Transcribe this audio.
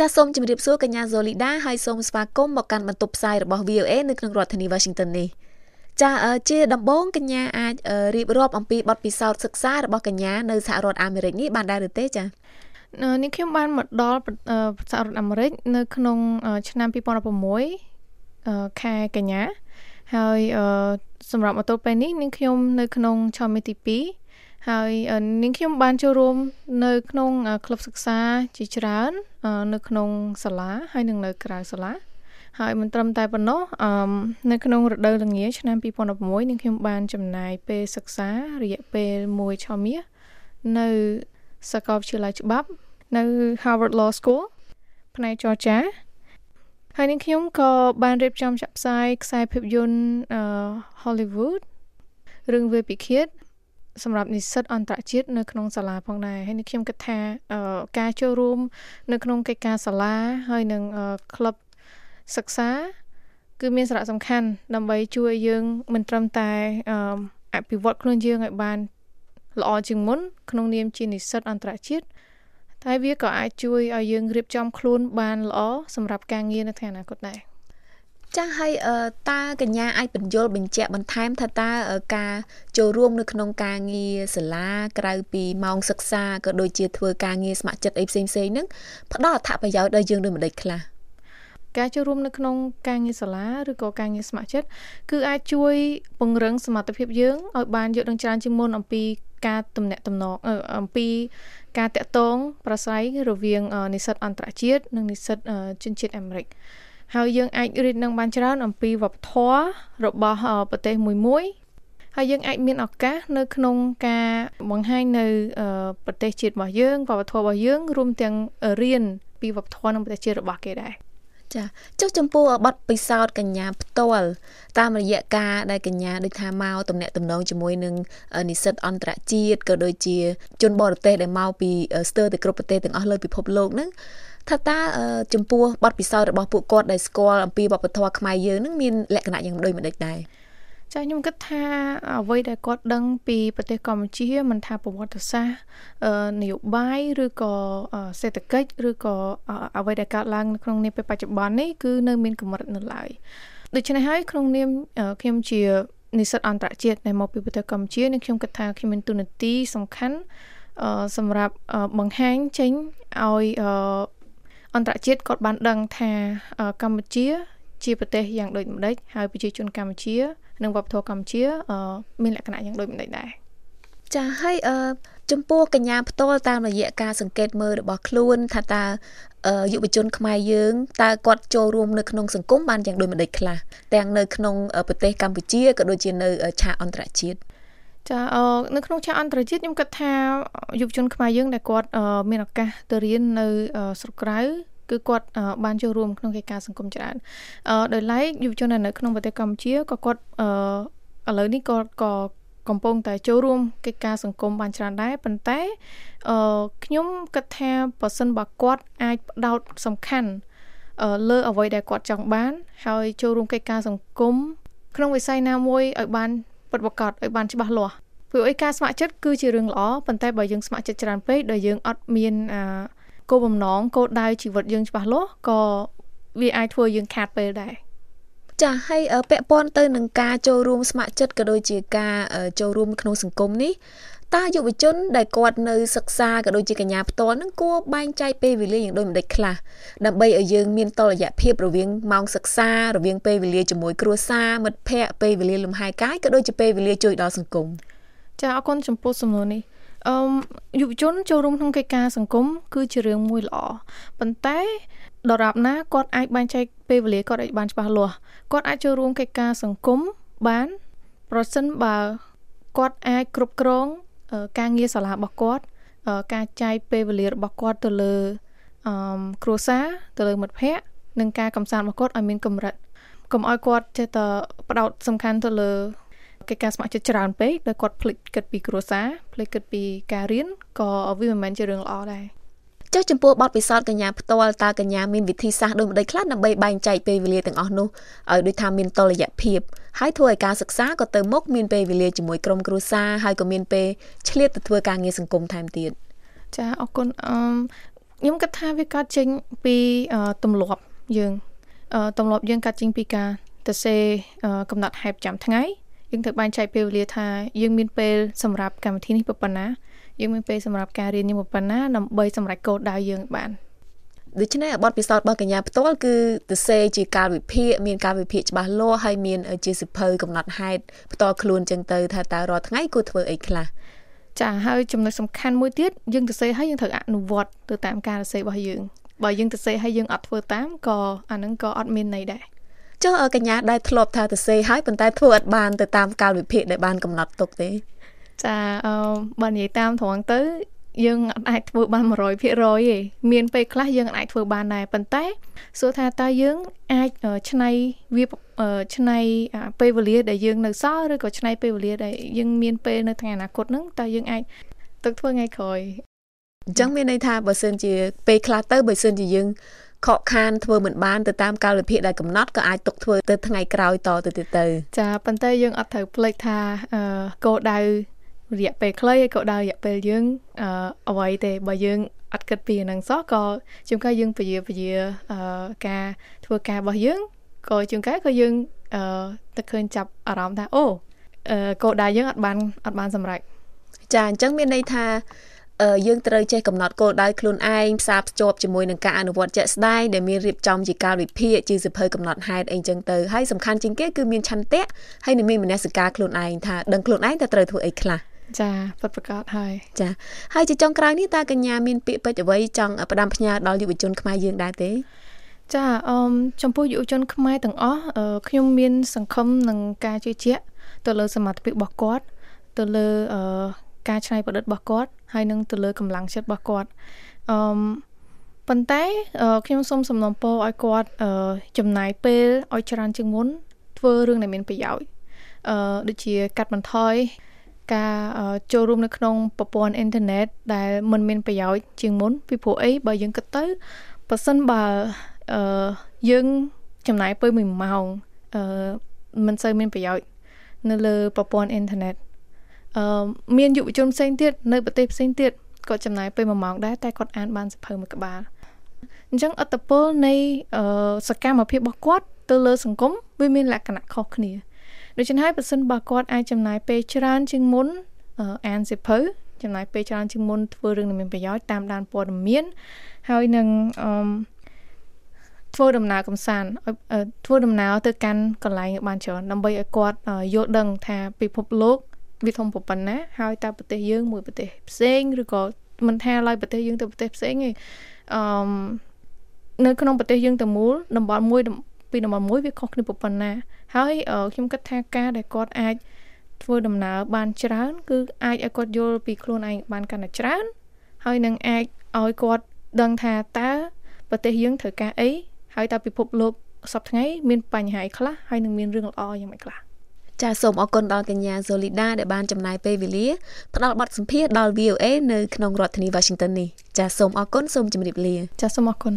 ចាសសូមជម្រាបសួរកញ្ញាហ្សូលីដាហើយសូមស្វាគមន៍មកកាន់បន្ទប់ផ្សាយរបស់ VOA នៅក្នុងរដ្ឋធានី Washington នេះចាជាដំបូងកញ្ញាអាចរៀបរាប់អំពីបទពិសោធន៍សិក្សារបស់កញ្ញានៅសហរដ្ឋអាមេរិកនេះបានដែរឬទេចានេះខ្ញុំបានមកដល់សហរដ្ឋអាមេរិកនៅក្នុងឆ្នាំ2016ខែកញ្ញាហើយសម្រាប់មកទល់ពេលនេះនាងខ្ញុំនៅក្នុងឆមាសទី2 ហើយនាងខ្ញុំបានចូលរួមនៅក្នុងក្លឹបសិក្សាជាច្រើន នៅក្នុងសាលាហើយនិងនៅក្រៅសាលាហើយមិនត្រឹមតែប៉ុណ្ណោះអឺនៅក្នុងរដូវល្ងាចឆ្នាំ2016នាងខ្ញុំបានចំណាយពេលសិក្សារយៈពេល1ឆមាសនៅសាកលវិទ្យាល័យច្បាប់ នៅ Harvard Law School ផ្នែកចរចាហើយនាងខ្ញុំក៏បានរៀបចំចាក់ផ្សាយខ្សែភាពយន្តអឺ Hollywood រឿងវាពិឃាត សម្រាប់និស្សិតអន្តរជាតិនៅក្នុងសាលាផងដែរហើយនេះខ្ញុំគិតថាការចូលរួម នៅក្នុងកិច្ចការសាលាហើយនឹងក្លឹបសិក្សា គឺមានសារៈសំខាន់ដើម្បីជួយយើងមិនត្រឹមតែអភិវឌ្ឍខ្លួនយើងឲ្យបានល្អជាងមុនក្នុងនាមជានិស្សិតអន្តរជាតិតែវាក៏អាចជួយឲ្យយើងរៀបចំខ្លួនបានល្អសម្រាប់ការងារនៅថ្ងៃអនាគតដែរ ចាស់ហើយតើកញ្ញាអាចបញ្យល់បញ្ជាក់បន្ថែមថាតើការចូលរួមនៅក្នុងការងារសាលាក្រៅពីម៉ោងសិក្សាក៏ដូចជាធ្វើការងារស្ម័គ្រចិត្តអីផ្សេងៗហ្នឹងផ្ដល់អត្ថប្រយោជន៍ដល់យើងដូចម្ដេចខ្លះការចូលរួមនៅក្នុងការងារសាលាឬក៏ការងារស្ម័គ្រចិត្តគឺអាចជួយពង្រឹងសមត្ថភាពយើងឲ្យបានយល់ដឹងច្រើនជាងមុនអំពីការទំនាក់ទំនងអំពីការតាក់ទងប្រស័យរវាងនិស្សិតអន្តរជាតិនិងនិស្សិតជនជាតិអាមេរិក ហើយយើងអាចរៀននឹងបានច្រើនអំពីវប្បធម៌របស់ប្រទេសមួយមួយហើយយើងអាចមានឱកាសនៅក្នុងការបង្ហាញនៅប្រទេសជាតិរបស់យើងវប្បធម៌របស់យើងរួមទាំងរៀនពីវប្បធម៌និងប្រទេសជាតិរបស់គេដែរចាចុះចំពោះបទពិសោធន៍កញ្ញាផ្ទាល់តាមរយៈការដែលកញ្ញាដូចថាមកតំណាក់តំណងជាមួយនឹងនិស្សិតអន្តរជាតិក៏ដូចជាជនបរទេសដែលមកពីស្ទើរតែគ្រប់ប្រទេសទាំងអស់លើពិភពលោកហ្នឹង ថាតើចំពោះបទពិសោធន៍របស់ពួកគាត់ដែលស្គាល់អំពីវប្បធម៌ខ្មែរយើងនឹងមានលក្ខណៈយ៉ាងដូចម្ដេចដែរចាខ្ញុំគិតថាអ្វីដែលគាត់ដឹងពីប្រទេសកម្ពុជាមិនថាប្រវត្តិសាស្ត្រនយោបាយឬក៏សេដ្ឋកិច្ចឬក៏អ្វីដែលកើតឡើងនៅក្នុងនាពេលបច្ចុប្បន្ននេះគឺនៅមានកម្រិតនៅឡើយដូច្នេះហើយក្នុងនាមខ្ញុំជានិស្សិតអន្តរជាតិដែលមកពីប្រទេសកម្ពុជានឹងខ្ញុំគិតថាខ្ញុំមានទូនាទីសំខាន់សម្រាប់បង្ហាញចេញឲ្យ អន្តរជាតិគាត់បានដឹងថាកម្ពុជា ជាប្រទេសយ៉ាងដូចម្ដេចហើយប្រជាជនកម្ពុជា និងវប្បធម៌កម្ពុជាមានលក្ខណៈយ៉ាងដូចម្ដេចដែរចាហើយអឺចំពោះកញ្ញាផ្ទាល់តាមរយៈការសង្កេតមើលរបស់ខ្លួនថាតើយុវជនខ្មែរយើងតើគាត់ចូលរួមនៅក្នុងសង្គមបានយ៉ាងដូចម្ដេចខ្លះទាំងនៅក្នុងប្រទេសកម្ពុជាក៏ដូចជានៅឆាកអន្តរជាតិ ចាអឺនៅក្នុងឆាកអន្តរជាតិខ្ញុំគិតថាយុវជនខ្មែរយើងដែលគាត់មានឱកាសទៅរៀននៅស្រុកក្រៅគឺគាត់បានចូលរួមក្នុងកិច្ចការសង្គមច្រើនអឺដោយឡែកយុវជននៅក្នុងប្រទេសកម្ពុជាក៏គាត់អឺឥឡូវនេះក៏ក៏កំពុងតែចូលរួមកិច្ចការសង្គមបានច្រើនដែរប៉ុន្តែអឺខ្ញុំគិតថាបើសិនបើគាត់អាចផ្ដោតសំខាន់លើអ្វីដែលគាត់ចង់បាន ហើយចូលរួមកិច្ចការសង្គមក្នុងវិស័យណាមួយឲ្យបាន ពិតប្រាកដឲ្យបានច្បាស់លាស់ព្រោះឯការស្ម័គ្រចិត្តគឺជារឿងល្អប៉ុន្តែបើយើងស្ម័គ្រចិត្តច្រើនពេកដោយយើងអត់មានអឺគោលបំណងគោលដៅជីវិតយើងច្បាស់លាស់ក៏វាអាចធ្វើយើងខាតពេលដែរចាហើយពាក់ព័ន្ធទៅនឹងការចូលរួមស្ម័គ្រចិត្តក៏ដូចជាការចូលរួមក្នុងសង្គមនេះ តើយុវជនដែលគាត់នៅសិក្សាក៏ដូចជាកញ្ញាផ្ទាល់នឹងគួរបែងចែកពេលវេលាយ៉ាងដូចម្ដេចខ្លះដើម្បីឲ្យយើងមានតុល្យភាពរវាងម៉ោងសិក្សារវាងពេលវេលាជាមួយគ្រួសារមិត្តភ័ក្តិពេលវេលាលំហែកាយក៏ដូចជាពេលវេលាជួយដល់សង្គមចាអរគុណចំពោះសំណួរនេះអឺយុវជនចូលរួមក្នុងកិច្ចការសង្គមគឺជារឿងមួយល្អប៉ុន្តែដរាបណាគាត់អាចបែងចែកពេលវេលាគាត់អាចបានច្បាស់លាស់គាត់អាចចូលរួមកិច្ចការសង្គមបាន ប្រសិនបើគាត់អាចគ្រប់គ្រង ការងារសាលារបស់គាត់ការចែកពេលវេលារបស់គាត់ទៅលើអឺគ្រួសារទៅលើមិត្តភ័ក្តិនិងការកំសាន្តរបស់គាត់ឲ្យមានកម្រិតកុំឲ្យគាត់ចេះតែផ្ដោតសំខាន់ទៅលើកិច្ចការស្ម័គ្រចិត្តច្រើនពេកដែលគាត់ភ្លេចគិតពីគ្រួសារភ្លេចគិតពីការរៀនក៏វាមិនមែនជារឿងល្អដែរ ចុះចំពោះបទពិសោធន៍កញ្ញាផ្ទាល់តើកញ្ញាមានវិធីសាស្ត្រដូចម្ដេចខ្លះដើម្បីបែងចែកពេលវេលាទាំងអស់នោះឲ្យដូចថាមានតុល្យភាពហើយធ្វើឲ្យការសិក្សាក៏ទៅមុខមានពេលវេលាជាមួយក្រុមគ្រួសារហើយក៏មានពេលឆ្លៀតទៅធ្វើការងារសង្គមថែមទៀតចាអរគុណអឺខ្ញុំគិតថាវាកើតចេញពីទម្លាប់យើងទម្លាប់យើងកើតចេញពីការទៅសេកំណត់ហេតុចាំថ្ងៃយើងត្រូវបែងចែកពេលវេលាថាយើងមានពេលសម្រាប់កម្មវិធីនេះប៉ុណ្ណា យើងមានពេលសម្រាប់ការរៀននេះប៉ុណ្ណាដើម្បីសម្រេចគោលដៅយើងបានដូច្នេះបទពិសោធន៍របស់កញ្ញាផ្ទាល់គឺទៅសេជាការវិភាគមានការវិភាគច្បាស់លាស់ហើយមានជាសិភៅកំណត់ហេតុផ្ទាល់ខ្លួនចឹងទៅថាតើរាល់ថ្ងៃគួរធ្វើអីខ្លះចាហើយចំណុចសំខាន់មួយទៀតយើងទៅសេហើយយើងត្រូវអនុវត្តទៅតាមការទៅសេរបស់យើងបើយើងទៅសេហើយយើងអត់ធ្វើតាមក៏អានឹងក៏អត់មានន័យដែរចុះកញ្ញាដែលធ្លាប់ថាទៅសេហើយប៉ុន្តែធ្វើអត់បានទៅតាមកាលវិភាគដែលបានកំណត់ទុកទេ ចាអឺបើនិយាយតាមត្រង់ទៅ យើងអាចធ្វើបាន100%ទេមានពេលខ្លះយើងអាចធ្វើបានដែរប៉ុន្តែសួរថាតើយើងអាចឆ្នៃវាឆ្នៃពេលវេលាដែលយើងនៅសល់ឬក៏ឆ្នៃពេលវេលាដែលយើងមានពេលនៅថ្ងៃអនាគតហ្នឹងតើយើងអាចទៅធ្វើថ្ងៃក្រោយអញ្ចឹងមានន័យថាបើសិនជាពេលខ្លះទៅបើសិនជាយើងខកខានធ្វើមិនបានទៅតាមកាលវិភាគដែលកំណត់ក៏អាចទុកធ្វើទៅថ្ងៃក្រោយតទៅទៀតទៅ ចាប៉ុន្តែយើងអត់ត្រូវភ្លេចថាគោលដៅ រយៈពេលខ្លីហើយក៏ដៅរយៈពេលយើងអឺអ្វីទេបើយើងអត់គិតពីហ្នឹងសោះក៏ជួនកាលយើងពជាពជាអឺការធ្វើការរបស់យើងក៏ជួនកាលក៏យើងអឺទៅឃើញចាប់អារម្មណ៍ថាអូអឺគោលដៅយើងអត់បានអត់បានសម្រេចចាអញ្ចឹងមានន័យថាយើងត្រូវចេះកំណត់គោលដៅខ្លួនឯងផ្សារភ្ជាប់ជាមួយនឹងការអនុវត្តជាក់ស្ដែងដែលមានរៀបចំជាការវិភាគជាសភៅកំណត់ហេតុអីចឹងទៅហើយសំខាន់ជាងគេគឺមានឆន្ទៈហើយនឹងមានមនសិការខ្លួនឯងថាដឹងខ្លួនឯងថាត្រូវធ្វើអីខ្លះ ចាពិតប្រកបហើយចាហើយជាចុងក្រោយនេះតើកញ្ញាមានពាក្យពេចន៍អ្វីចង់ផ្ដាំផ្ញើដល់យុវជនខ្មែរយើងដែរទេចាអឺចំពោះយុវជនខ្មែរទាំងអស់ខ្ញុំមានសង្ឃឹមនឹងការជឿជាក់ទៅលើសមត្ថភាពរបស់គាត់ទៅលើអឺការច្នៃប្រឌិតរបស់គាត់ហើយនឹងទៅលើកម្លាំងចិត្តរបស់គាត់អឺប៉ុន្តែខ្ញុំសូមសំណូមពរឲ្យគាត់ចំណាយពេលឲ្យច្រើនជាងមុនធ្វើរឿងដែលមានប្រយោជន៍អឺដូចជាកាត់បន្ថយ ការចូលរួមនៅក្នុងប្រព័ន្ធអ៊ីនធឺណិតដែលមិនមានប្រយោជន៍ជាងមុនពីព្រោះអីបើយើងគិតទៅប៉ះសិនបើអឺយើងចំណាយពេល1ម៉ោងអឺមិនសូវមានប្រយោជន៍នៅលើប្រព័ន្ធអ៊ីនធឺណិតអឺមានយុវជនផ្សេងទៀតនៅប្រទេសផ្សេងទៀតគាត់ចំណាយពេល1ម៉ោងដែរតែគាត់អានបានសភៅមួយក្បាលអញ្ចឹងអត្តពលនៃសកម្មភាពរបស់គាត់ទៅលើសង្គមវាមានលក្ខណៈខុសគ្នា ដូច្នេះហើយបើសិនបើគាត់អាចចំណាយពេលច្រើនជាងមុនអានសភៅចំណាយពេលច្រើនជាងមុនធ្វើរឿងដែលមានប្រយោជន៍តាមដានព័ត៌មានហើយនឹងអឺធ្វើដំណើរកំសាន្តធ្វើដំណើរទៅកាន់កន្លែងបានច្រើនដើម្បីឲ្យគាត់យល់ដឹងថាពិភពលោកវាធំប៉ុណ្ណាហើយតើប្រទេសយើងមួយប្រទេសផ្សេងឬក៏មិនថាឡើយប្រទេសយើងទៅប្រទេសផ្សេងទេអឺនៅក្នុងប្រទេសយើងតែមូលតំបន់មួយ ពីតំបន់មួយវាខុសគ្នាប៉ុណ្ណា ហើយខ្ញុំគិតថាការដែលគាត់អាចធ្វើដំណើរបានច្រើន គឺអាចឲ្យគាត់យល់ពីខ្លួនឯងបានកាន់តែច្រើន ហើយនឹងអាចឲ្យគាត់ដឹងថាតើប្រទេសយើងត្រូវការអីហើយតើពិភពលោកសពថ្ងៃមានបញ្ហាអីខ្លះហើយនឹងមានរឿងល្អយ៉ាងម៉េចខ្លះចាសសូមអរគុណដល់កញ្ញា Zolida ដែលបានចំណាយពេលវេលាផ្ដល់បទសម្ភាសន៍ដល់ VOA នៅក្នុងរដ្ឋធានី Washington នេះចាសសូមអរគុណសូមជម្រាបលាចាសសូមអរគុណ